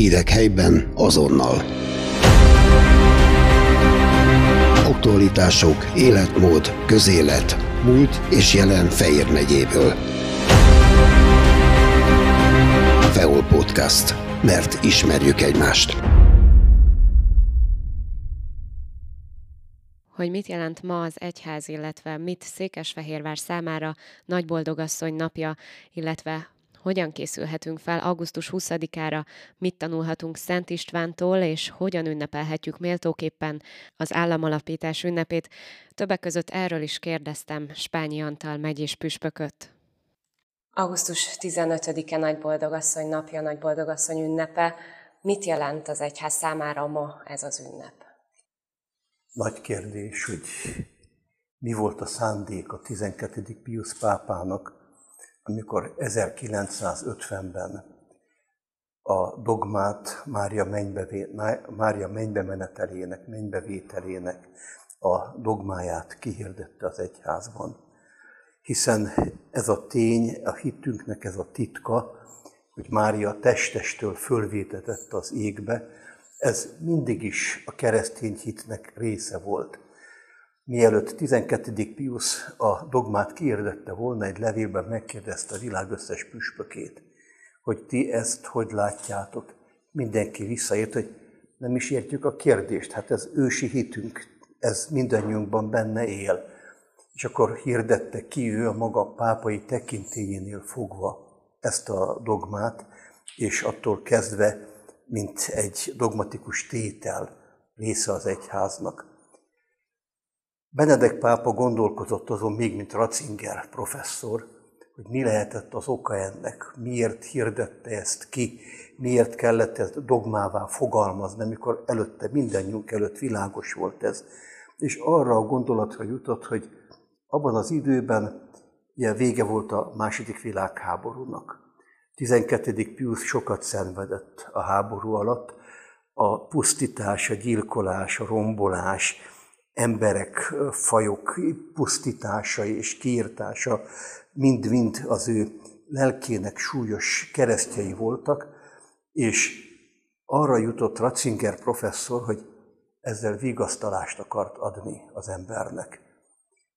Hírek helyben azonnal. Aktualitások, életmód, közélet, múlt és jelen Fejér megyéből. Feol Podcast. Mert ismerjük egymást. hogy mit jelent ma az egyház, illetve mit Székesfehérvár számára Nagy Boldogasszony napja, illetve hogyan készülhetünk fel augusztus 20-ára, mit tanulhatunk Szent Istvántól, és hogyan ünnepelhetjük méltóképpen az államalapítás ünnepét. Többek között erről is kérdeztem Spányi Antal megyés püspököt. Augusztus 15-e Nagy Boldogasszony napja, Nagy Boldogasszony ünnepe. Mit jelent az egyház számára ma ez az ünnep? Nagy kérdés, hogy mi volt a szándék a 12. Pius pápának, amikor 1950-ben a dogmát Mária, mennybe, Mária mennybe menetelének, mennybevételének a dogmáját kihirdette az egyházban. Hiszen ez a tény, a hitünknek ez a titka, hogy Mária testestől fölvétetett az égbe, ez mindig is a keresztény hitnek része volt. Mielőtt 12. Pius a dogmát kiirdette volna, egy levélben megkérdezte a világ összes püspökét, hogy ti ezt hogy látjátok. Mindenki visszaért, hogy nem is értjük a kérdést, hát ez ősi hitünk, ez mindannyiunkban benne él. És akkor hirdette ki ő a maga pápai tekintélyénél fogva ezt a dogmát, és attól kezdve, mint egy dogmatikus tétel része az egyháznak. Benedek pápa gondolkozott azon még, mint Ratzinger professzor, hogy mi lehetett az oka ennek, miért hirdette ezt ki, miért kellett ezt dogmává fogalmazni, amikor előtte mindannyiunk előtt világos volt ez. És arra a gondolatra jutott, hogy abban az időben ugye vége volt a második világháborúnak. 12. Pius sokat szenvedett a háború alatt, a pusztítás, a gyilkolás, a rombolás, emberek, fajok pusztítása és kiirtása mind-mind az ő lelkének súlyos keresztjei voltak, és arra jutott Ratzinger professzor, hogy ezzel vigasztalást akart adni az embernek.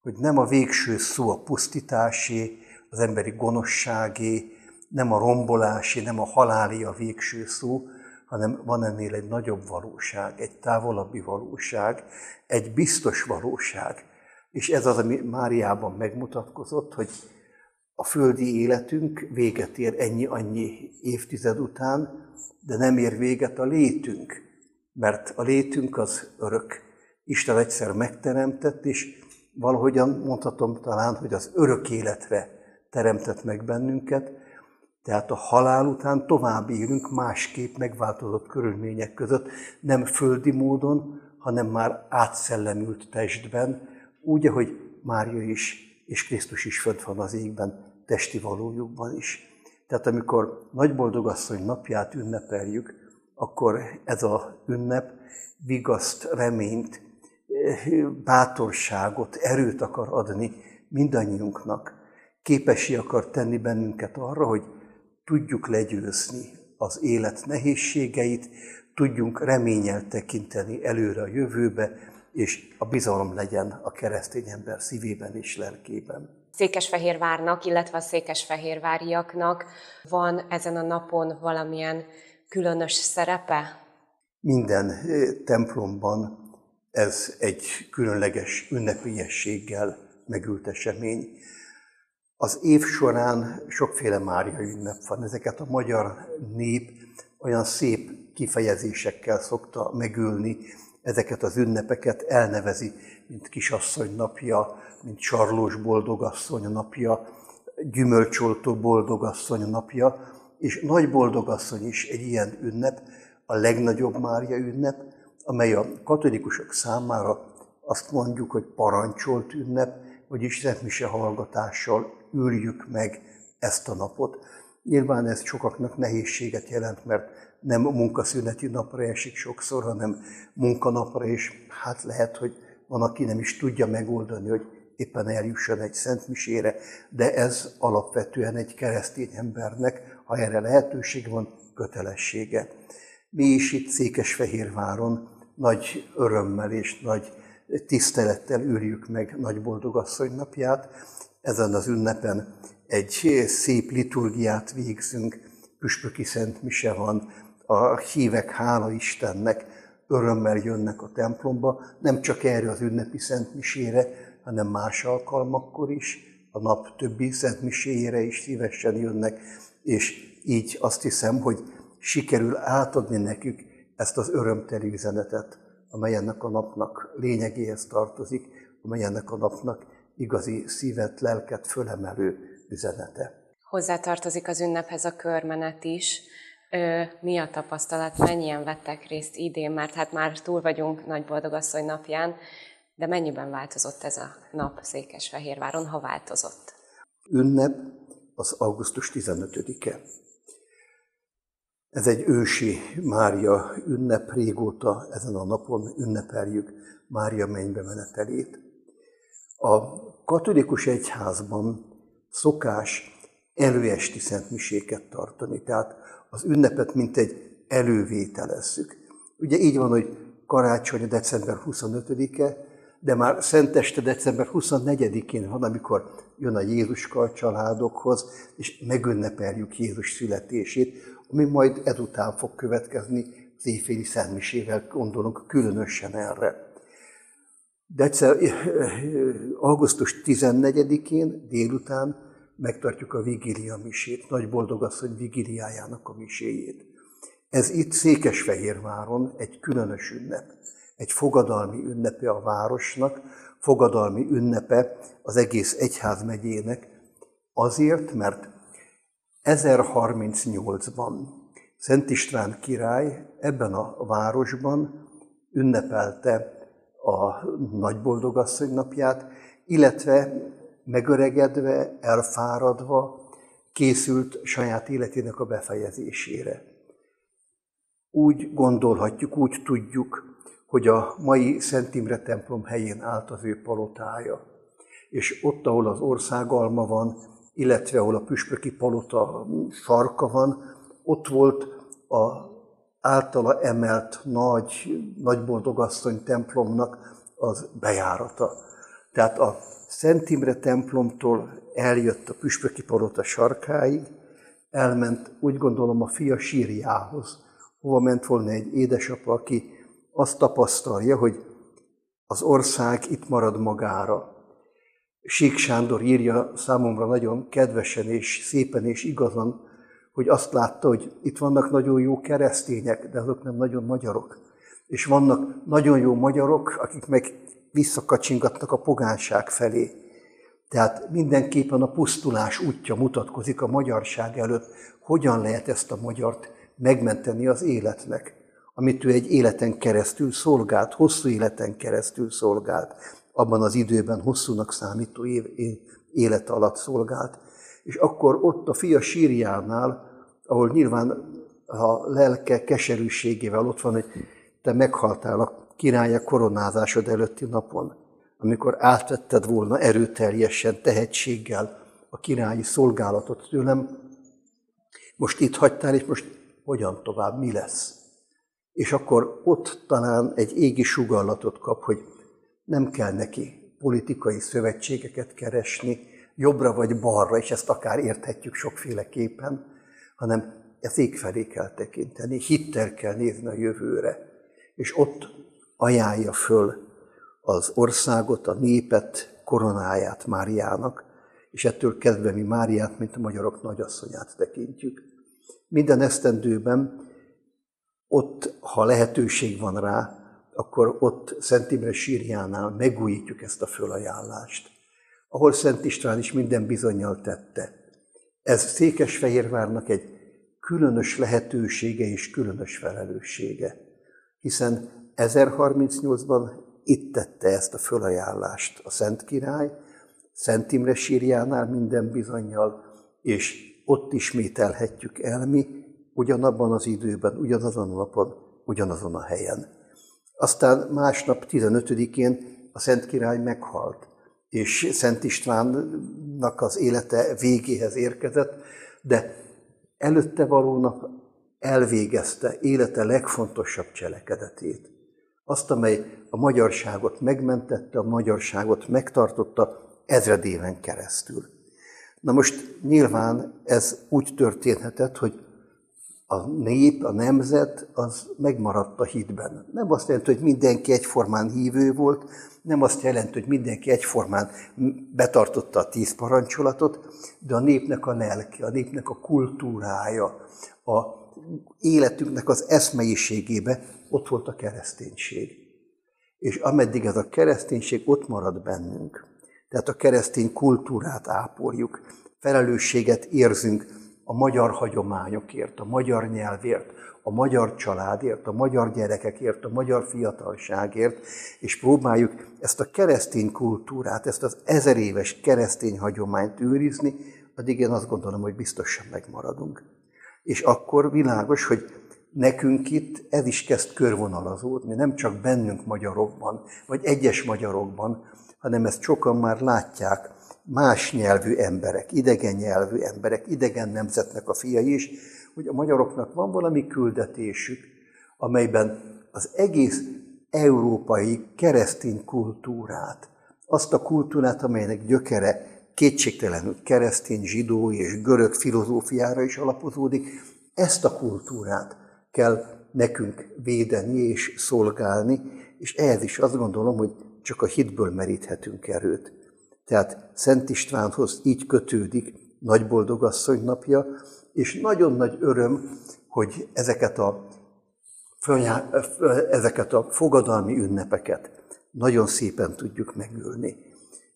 Hogy nem a végső szó a pusztításé, az emberi gonoszságé, nem a rombolásé, nem a haláli a végső szó, hanem van ennél egy nagyobb valóság, egy távolabbi valóság, egy biztos valóság. És ez az, ami Máriában megmutatkozott, hogy a földi életünk véget ér ennyi-annyi évtized után, de nem ér véget a létünk, mert a létünk az örök. Isten egyszer megteremtett, és valahogyan mondhatom talán, hogy az örök életre teremtett meg bennünket, tehát a halál után tovább élünk másképp megváltozott körülmények között, nem földi módon, hanem már átszellemült testben, úgy, ahogy Mária is és Krisztus is fönt van az égben, testi valójukban is. Tehát amikor Nagyboldogasszony napját ünnepeljük, akkor ez a ünnep vigaszt, reményt, bátorságot, erőt akar adni mindannyiunknak. Képesi akar tenni bennünket arra, hogy tudjuk legyőzni az élet nehézségeit, tudjunk reményel tekinteni előre a jövőbe, és a bizalom legyen a keresztény ember szívében és lelkében. Székesfehérvárnak, illetve a székesfehérváriaknak van ezen a napon valamilyen különös szerepe? Minden eh, templomban ez egy különleges ünnepélyességgel megült esemény. Az év során sokféle Mária ünnep van. Ezeket a magyar nép olyan szép kifejezésekkel szokta megülni, ezeket az ünnepeket elnevezi, mint kisasszony napja, mint sarlós boldogasszony napja, gyümölcsoltó boldogasszony napja, és nagy boldogasszony is egy ilyen ünnep, a legnagyobb Mária ünnep, amely a katolikusok számára azt mondjuk, hogy parancsolt ünnep, vagyis Szentmise hallgatással üljük meg ezt a napot. Nyilván ez sokaknak nehézséget jelent, mert nem munkaszüneti napra esik sokszor, hanem munkanapra, és hát lehet, hogy van, aki nem is tudja megoldani, hogy éppen eljusson egy szentmisére, de ez alapvetően egy keresztény embernek, ha erre lehetőség van, kötelessége. Mi is itt Székesfehérváron nagy örömmel és nagy tisztelettel űrjük meg Nagy Boldogasszony napját. Ezen az ünnepen egy szép liturgiát végzünk, püspöki szent mise van, a hívek hála Istennek örömmel jönnek a templomba, nem csak erre az ünnepi szent misére, hanem más alkalmakkor is, a nap többi szent miséjére is szívesen jönnek, és így azt hiszem, hogy sikerül átadni nekük ezt az örömteli üzenetet, amely ennek a napnak lényegéhez tartozik, amely ennek a napnak igazi szívet, lelket fölemelő üzenete. Hozzátartozik az ünnephez a körmenet is. Mi a tapasztalat, mennyien vettek részt idén, mert hát már túl vagyunk Nagy Boldogasszony napján, de mennyiben változott ez a nap Székesfehérváron, ha változott? Ünnep az augusztus 15-e. Ez egy ősi Mária ünnep, régóta ezen a napon ünnepeljük Mária mennybe menetelét. A katolikus egyházban szokás előesti szentmiséket tartani, tehát az ünnepet mint egy elővételezzük. Ugye így van, hogy karácsony december 25-e, de már Szenteste december 24-én van, amikor jön a Jézuska a családokhoz, és megünnepeljük Jézus születését, ami majd ezután fog következni az éjféli szentmisével, gondolunk különösen erre. December, augusztus 14-én délután megtartjuk a vigília misét, Nagy Boldogasszony vigíliájának a miséjét. Ez itt Székesfehérváron egy különös ünnep, egy fogadalmi ünnepe a városnak, fogadalmi ünnepe az egész egyházmegyének, azért, mert 1038-ban Szent István király ebben a városban ünnepelte a Nagyboldogasszony napját, illetve megöregedve, elfáradva készült saját életének a befejezésére. Úgy gondolhatjuk, úgy tudjuk, hogy a mai Szent Imre templom helyén állt az ő palotája. És ott, ahol az országalma van, illetve ahol a püspöki palota sarka van, ott volt a általa emelt nagy, nagy boldogasszony templomnak az bejárata. Tehát a Szent Imre templomtól eljött a püspöki palota sarkáig, elment, úgy gondolom, a fia sírjához, hova ment volna egy édesapa, aki azt tapasztalja, hogy az ország itt marad magára. Sík Sándor írja számomra nagyon kedvesen és szépen és igazan, hogy azt látta, hogy itt vannak nagyon jó keresztények, de azok nem nagyon magyarok. És vannak nagyon jó magyarok, akik meg visszakacsingatnak a pogánság felé. Tehát mindenképpen a pusztulás útja mutatkozik a magyarság előtt, hogyan lehet ezt a magyart megmenteni az életnek, amit ő egy életen keresztül szolgált, hosszú életen keresztül szolgált, abban az időben hosszúnak számító év, élet alatt szolgált. És akkor ott a fia sírjánál, ahol nyilván a lelke keserűségével ott van, hogy te meghaltál a királya koronázásod előtti napon, amikor átvetted volna erőteljesen, tehetséggel a királyi szolgálatot tőlem, most itt hagytál, és most hogyan tovább, mi lesz? És akkor ott talán egy égi sugallatot kap, hogy nem kell neki politikai szövetségeket keresni, jobbra vagy balra, és ezt akár érthetjük sokféleképpen, hanem ezt ég felé kell tekinteni, hittel kell nézni a jövőre, és ott ajánlja föl az országot, a népet, koronáját Máriának, és ettől kezdve mi Máriát, mint a magyarok nagyasszonyát tekintjük. Minden esztendőben ott, ha lehetőség van rá, akkor ott Szent Imre sírjánál megújítjuk ezt a fölajánlást, ahol Szent István is minden bizonyal tette. Ez Székesfehérvárnak egy különös lehetősége és különös felelőssége, hiszen 1038-ban itt tette ezt a fölajánlást a Szent Király, Szent Imre sírjánál minden bizonyal, és ott ismételhetjük el mi, ugyanabban az időben, ugyanazon a napon, ugyanazon a helyen. Aztán másnap 15-én a Szent Király meghalt, és Szent Istvánnak az élete végéhez érkezett, de előtte való nap elvégezte élete legfontosabb cselekedetét. Azt, amely a magyarságot megmentette, a magyarságot megtartotta ezred éven keresztül. Na most nyilván ez úgy történhetett, hogy a nép, a nemzet, az megmaradt a hitben. Nem azt jelenti, hogy mindenki egyformán hívő volt, nem azt jelenti, hogy mindenki egyformán betartotta a tíz parancsolatot, de a népnek a lelke, a népnek a kultúrája, a életünknek az eszmeiségébe ott volt a kereszténység. És ameddig ez a kereszténység ott marad bennünk, tehát a keresztény kultúrát ápoljuk, felelősséget érzünk a magyar hagyományokért, a magyar nyelvért, a magyar családért, a magyar gyerekekért, a magyar fiatalságért, és próbáljuk ezt a keresztény kultúrát, ezt az ezer éves keresztény hagyományt őrizni, addig én azt gondolom, hogy biztosan megmaradunk. És akkor világos, hogy nekünk itt ez is kezd körvonalazódni, nem csak bennünk magyarokban, vagy egyes magyarokban, hanem ezt sokan már látják, más nyelvű emberek, idegen nyelvű emberek, idegen nemzetnek a fiai is, hogy a magyaroknak van valami küldetésük, amelyben az egész európai keresztény kultúrát, azt a kultúrát, amelynek gyökere kétségtelenül keresztény, zsidó és görög filozófiára is alapozódik, ezt a kultúrát kell nekünk védeni és szolgálni, és ehhez is azt gondolom, hogy csak a hitből meríthetünk erőt. Tehát Szent Istvánhoz így kötődik Nagy Boldogasszony napja, és nagyon nagy öröm, hogy ezeket a, ezeket a fogadalmi ünnepeket nagyon szépen tudjuk megülni.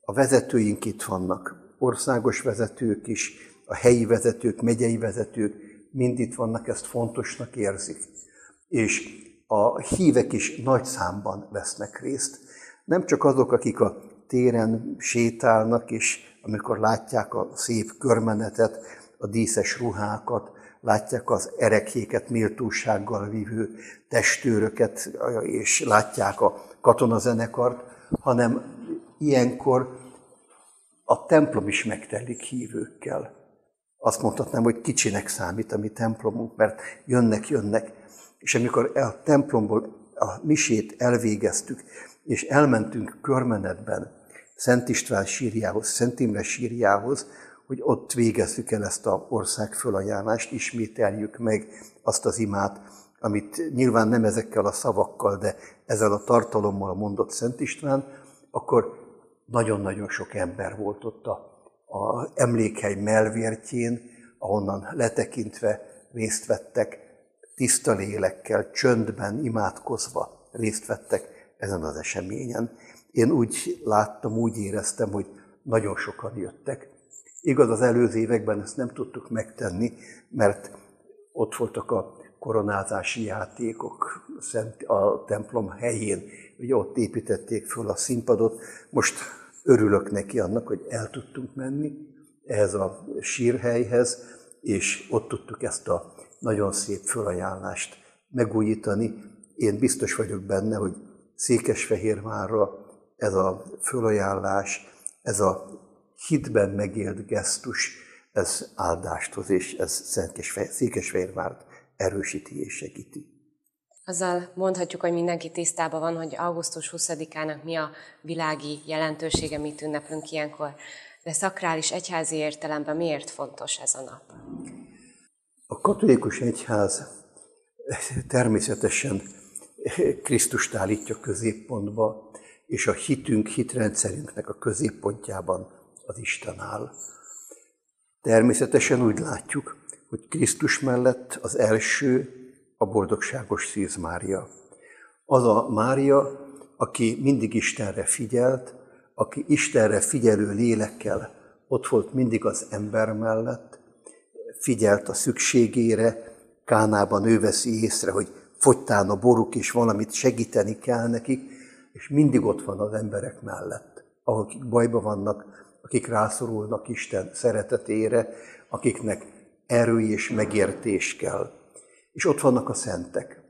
A vezetőink itt vannak, országos vezetők is, a helyi vezetők, megyei vezetők, mind itt vannak, ezt fontosnak érzik. És a hívek is nagy számban vesznek részt. Nem csak azok, akik a téren sétálnak, és amikor látják a szép körmenetet, a díszes ruhákat, látják az erekhéket méltósággal vívő testőröket, és látják a katonazenekart, hanem ilyenkor a templom is megtelik hívőkkel. Azt mondhatnám, hogy kicsinek számít a mi templomunk, mert jönnek, jönnek. És amikor a templomból a misét elvégeztük, és elmentünk körmenetben Szent István sírjához, Szent Imre sírjához, hogy ott végezzük el ezt a ország fölajánlást, ismételjük meg azt az imát, amit nyilván nem ezekkel a szavakkal, de ezzel a tartalommal mondott Szent István, akkor nagyon-nagyon sok ember volt ott a, a emlékhely melvértjén, ahonnan letekintve részt vettek, tiszta lélekkel, csöndben, imádkozva részt vettek ezen az eseményen. Én úgy láttam, úgy éreztem, hogy nagyon sokan jöttek. Igaz, az előző években ezt nem tudtuk megtenni, mert ott voltak a koronázási játékok a templom helyén, ugye ott építették föl a színpadot. Most örülök neki annak, hogy el tudtunk menni ehhez a sírhelyhez, és ott tudtuk ezt a nagyon szép fölajánlást megújítani. Én biztos vagyok benne, hogy Székesfehérvárra ez a fölajánlás, ez a hitben megélt gesztus, ez áldást hoz, és ez Székesfehérvárt erősíti és segíti. Azzal mondhatjuk, hogy mindenki tisztában van, hogy augusztus 20-ának mi a világi jelentősége, mit ünneplünk ilyenkor. De szakrális egyházi értelemben miért fontos ez a nap? A katolikus egyház természetesen Krisztust állítja középpontba, és a hitünk, hitrendszerünknek a középpontjában az Isten áll. Természetesen úgy látjuk, hogy Krisztus mellett az első a boldogságos Szűz Mária. Az a Mária, aki mindig Istenre figyelt, aki Istenre figyelő lélekkel ott volt mindig az ember mellett, figyelt a szükségére, Kánában ő veszi észre, hogy fogytán a boruk, és valamit segíteni kell nekik, és mindig ott van az emberek mellett, akik bajba vannak, akik rászorulnak Isten szeretetére, akiknek erő és megértés kell. És ott vannak a szentek.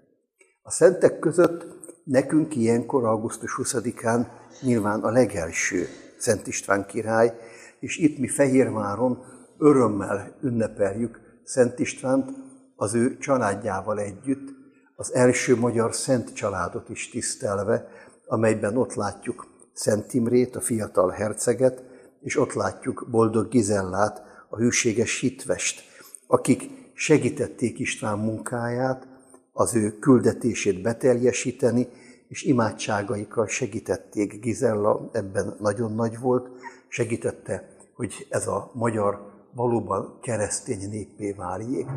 A szentek között nekünk ilyenkor, augusztus 20-án nyilván a legelső Szent István király, és itt mi Fehérváron örömmel ünnepeljük Szent Istvánt, az ő családjával együtt, az első magyar szent családot is tisztelve, amelyben ott látjuk Szent Imrét, a fiatal herceget, és ott látjuk boldog Gizellát, a hűséges hitvest, akik segítették István munkáját, az ő küldetését beteljesíteni, és imádságaikkal segítették. Gizella ebben nagyon nagy volt, segítette, hogy ez a magyar valóban keresztény néppé váljék.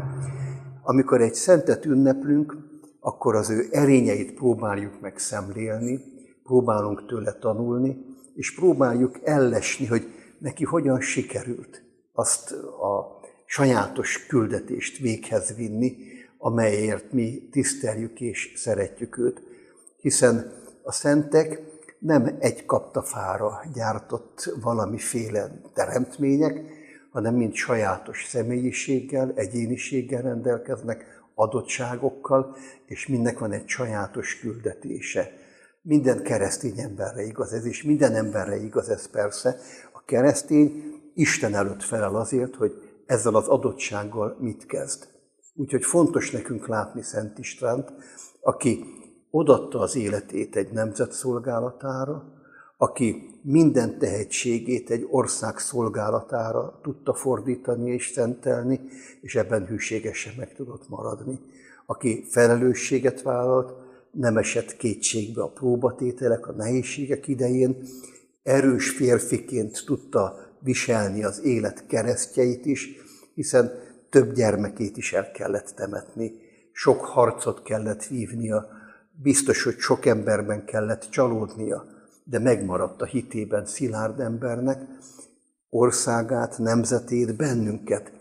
Amikor egy szentet ünneplünk, akkor az ő erényeit próbáljuk meg szemlélni, próbálunk tőle tanulni, és próbáljuk ellesni, hogy neki hogyan sikerült azt a sajátos küldetést véghez vinni, amelyért mi tiszteljük és szeretjük őt. Hiszen a szentek nem egy kaptafára gyártott valamiféle teremtmények, hanem mind sajátos személyiséggel, egyéniséggel rendelkeznek, adottságokkal, és mindnek van egy sajátos küldetése. Minden keresztény emberre igaz ez, és minden emberre igaz ez persze. A keresztény Isten előtt felel azért, hogy ezzel az adottsággal mit kezd. Úgyhogy fontos nekünk látni Szent Istvánt, aki odatta az életét egy nemzet szolgálatára, aki minden tehetségét egy ország szolgálatára tudta fordítani és szentelni, és ebben hűségesen meg tudott maradni. Aki felelősséget vállalt, nem esett kétségbe a próbatételek, a nehézségek idején, erős férfiként tudta viselni az élet keresztjeit is, hiszen több gyermekét is el kellett temetni, sok harcot kellett vívnia, biztos, hogy sok emberben kellett csalódnia, de megmaradt a hitében szilárd embernek, országát, nemzetét, bennünket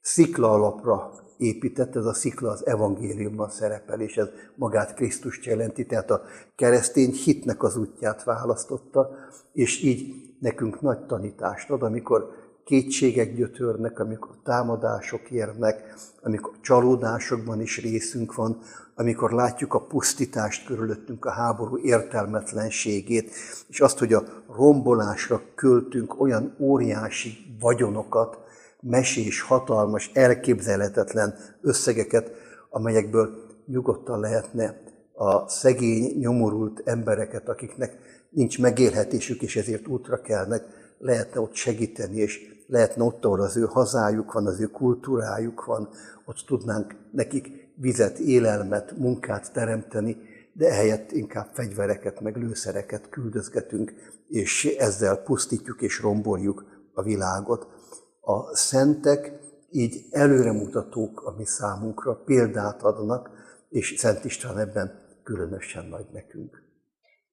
szikla alapra épített, ez a szikla az evangéliumban szerepel, és ez magát Krisztus jelenti, tehát a keresztény hitnek az útját választotta, és így nekünk nagy tanítást ad, amikor kétségek gyötörnek, amikor támadások érnek, amikor csalódásokban is részünk van, amikor látjuk a pusztítást körülöttünk, a háború értelmetlenségét, és azt, hogy a rombolásra költünk olyan óriási vagyonokat, mesés, hatalmas, elképzelhetetlen összegeket, amelyekből nyugodtan lehetne a szegény, nyomorult embereket, akiknek nincs megélhetésük, és ezért útra kelnek, lehetne ott segíteni, és lehetne ott, ahol az ő hazájuk van, az ő kultúrájuk van, ott tudnánk nekik vizet, élelmet, munkát teremteni, de ehelyett inkább fegyvereket, meg lőszereket küldözgetünk, és ezzel pusztítjuk és romboljuk a világot. A szentek így előremutatók a mi számunkra, példát adnak, és Szent István ebben különösen nagy nekünk.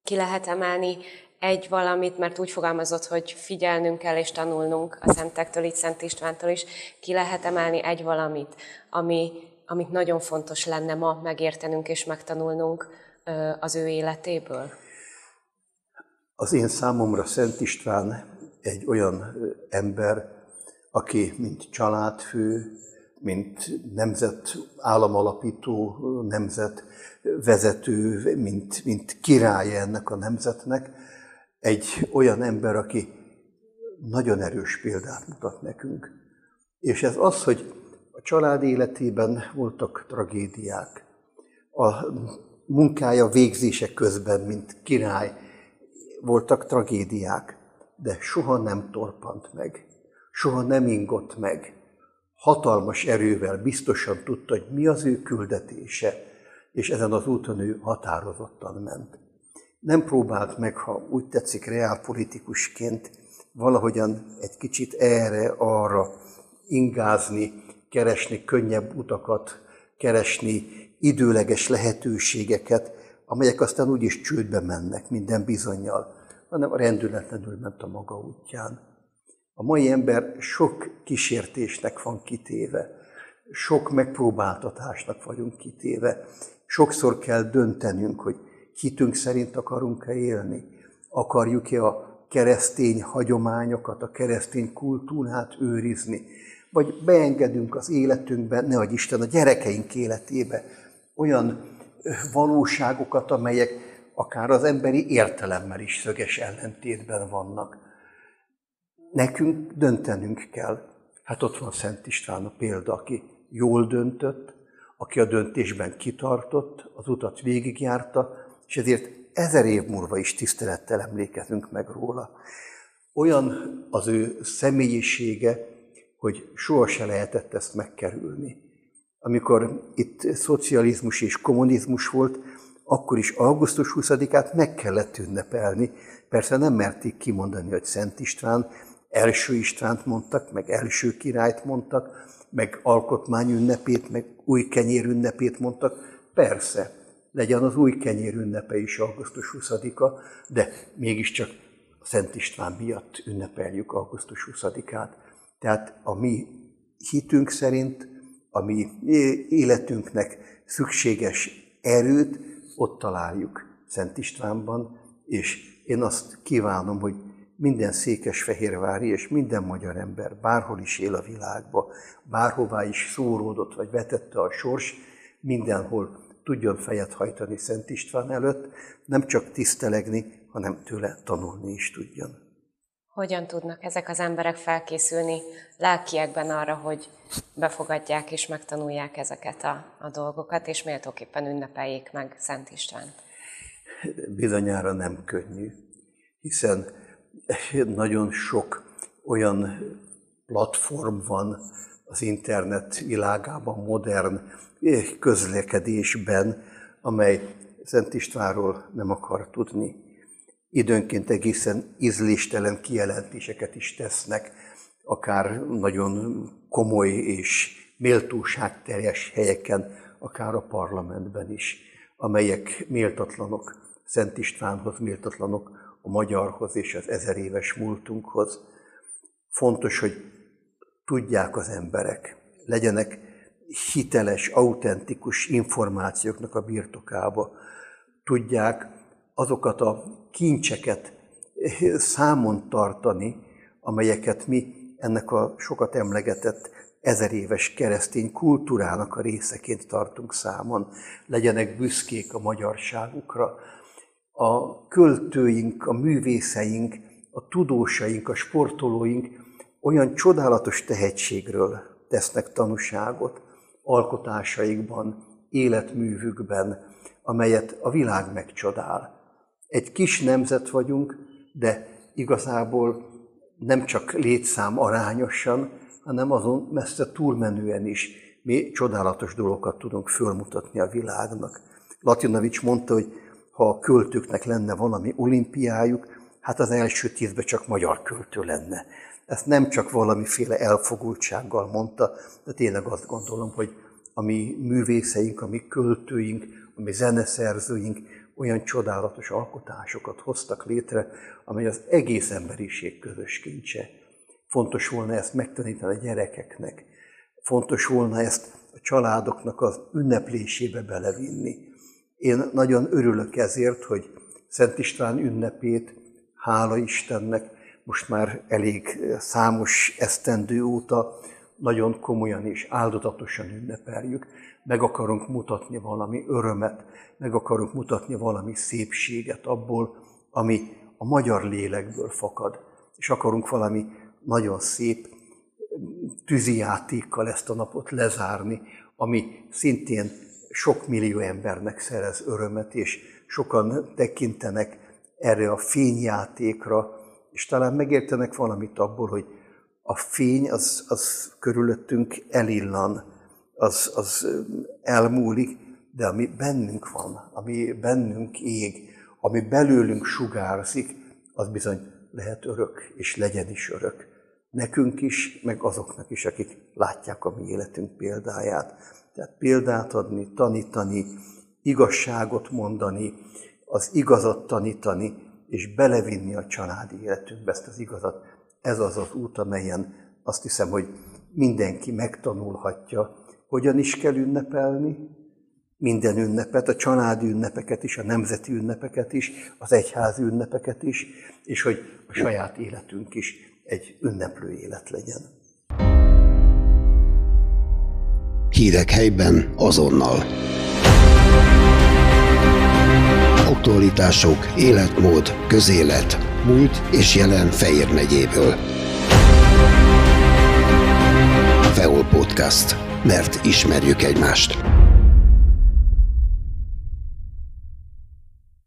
Ki lehet emelni egy valamit, mert úgy fogalmazott, hogy figyelnünk kell és tanulnunk a szentektől, így Szent Istvántól is, ki lehet emelni egy valamit, ami, amit nagyon fontos lenne ma megértenünk és megtanulnunk az ő életéből? Az én számomra Szent István egy olyan ember, aki mint családfő, mint nemzet államalapító, nemzet vezető, mint, mint király ennek a nemzetnek, egy olyan ember, aki nagyon erős példát mutat nekünk. És ez az, hogy a család életében voltak tragédiák. A munkája végzése közben, mint király, voltak tragédiák, de soha nem torpant meg, soha nem ingott meg. Hatalmas erővel biztosan tudta, hogy mi az ő küldetése, és ezen az úton ő határozottan ment nem próbált meg, ha úgy tetszik, reálpolitikusként valahogyan egy kicsit erre-arra ingázni, keresni könnyebb utakat, keresni időleges lehetőségeket, amelyek aztán úgyis csődbe mennek minden bizonyal, hanem rendületlenül ment a maga útján. A mai ember sok kísértésnek van kitéve, sok megpróbáltatásnak vagyunk kitéve. Sokszor kell döntenünk, hogy hitünk szerint akarunk-e élni? Akarjuk-e a keresztény hagyományokat, a keresztény kultúrát őrizni? Vagy beengedünk az életünkbe, ne adj Isten, a gyerekeink életébe olyan valóságokat, amelyek akár az emberi értelemmel is szöges ellentétben vannak. Nekünk döntenünk kell. Hát ott van Szent István a példa, aki jól döntött, aki a döntésben kitartott, az utat végigjárta, és ezért ezer év múlva is tisztelettel emlékezünk meg róla. Olyan az ő személyisége, hogy sohasem lehetett ezt megkerülni. Amikor itt szocializmus és kommunizmus volt, akkor is augusztus 20-át meg kellett ünnepelni. Persze nem merték kimondani, hogy Szent István, első Istvánt mondtak, meg első királyt mondtak, meg alkotmány ünnepét, meg új kenyér ünnepét mondtak. Persze, legyen az új kenyér ünnepe is augusztus 20-a, de mégiscsak Szent István miatt ünnepeljük augusztus 20-át. Tehát a mi hitünk szerint, a mi életünknek szükséges erőt ott találjuk Szent Istvánban, és én azt kívánom, hogy minden székesfehérvári és minden magyar ember bárhol is él a világba, bárhová is szóródott vagy vetette a sors, mindenhol tudjon fejet hajtani Szent István előtt, nem csak tisztelegni, hanem tőle tanulni is tudjon. Hogyan tudnak ezek az emberek felkészülni lelkiekben arra, hogy befogadják és megtanulják ezeket a, a dolgokat, és méltóképpen ünnepeljék meg Szent István? Bizonyára nem könnyű, hiszen nagyon sok olyan platform van az internet világában, modern közlekedésben, amely Szent Istvánról nem akar tudni. Időnként egészen ízléstelen kijelentéseket is tesznek, akár nagyon komoly és méltóságteljes helyeken, akár a parlamentben is, amelyek méltatlanok Szent Istvánhoz, méltatlanok a magyarhoz és az ezer éves múltunkhoz. Fontos, hogy tudják az emberek, legyenek hiteles, autentikus információknak a birtokába, tudják azokat a kincseket számon tartani, amelyeket mi ennek a sokat emlegetett ezer éves keresztény kultúrának a részeként tartunk számon. Legyenek büszkék a magyarságukra, a költőink, a művészeink, a tudósaink, a sportolóink olyan csodálatos tehetségről tesznek tanúságot alkotásaikban, életművükben, amelyet a világ megcsodál. Egy kis nemzet vagyunk, de igazából nem csak létszám arányosan, hanem azon messze túlmenően is mi csodálatos dolgokat tudunk fölmutatni a világnak. Latinovics mondta, hogy ha a költőknek lenne valami olimpiájuk, hát az első tízbe csak magyar költő lenne. Ezt nem csak valamiféle elfogultsággal mondta, de tényleg azt gondolom, hogy a mi művészeink, a mi költőink, a mi zeneszerzőink olyan csodálatos alkotásokat hoztak létre, amely az egész emberiség közös kincse. Fontos volna ezt megtanítani a gyerekeknek, fontos volna ezt a családoknak az ünneplésébe belevinni. Én nagyon örülök ezért, hogy Szent István ünnepét, hála Istennek, most már elég számos esztendő óta nagyon komolyan és áldozatosan ünnepeljük. Meg akarunk mutatni valami örömet, meg akarunk mutatni valami szépséget abból, ami a magyar lélekből fakad. És akarunk valami nagyon szép tűzijátékkal ezt a napot lezárni, ami szintén sok millió embernek szerez örömet, és sokan tekintenek erre a fényjátékra, és talán megértenek valamit abból, hogy a fény az, az körülöttünk elillan, az, az elmúlik, de ami bennünk van, ami bennünk ég, ami belőlünk sugárzik, az bizony lehet örök, és legyen is örök. Nekünk is, meg azoknak is, akik látják a mi életünk példáját. Tehát példát adni, tanítani, igazságot mondani, az igazat tanítani, és belevinni a családi életünkbe ezt az igazat. Ez az az út, amelyen azt hiszem, hogy mindenki megtanulhatja, hogyan is kell ünnepelni, minden ünnepet, a családi ünnepeket is, a nemzeti ünnepeket is, az egyházi ünnepeket is, és hogy a saját életünk is egy ünneplő élet legyen. Hírek helyben azonnal. Aktualitások, életmód, közélet, múlt és jelen Fejér megyéből. Feol Podcast. Mert ismerjük egymást.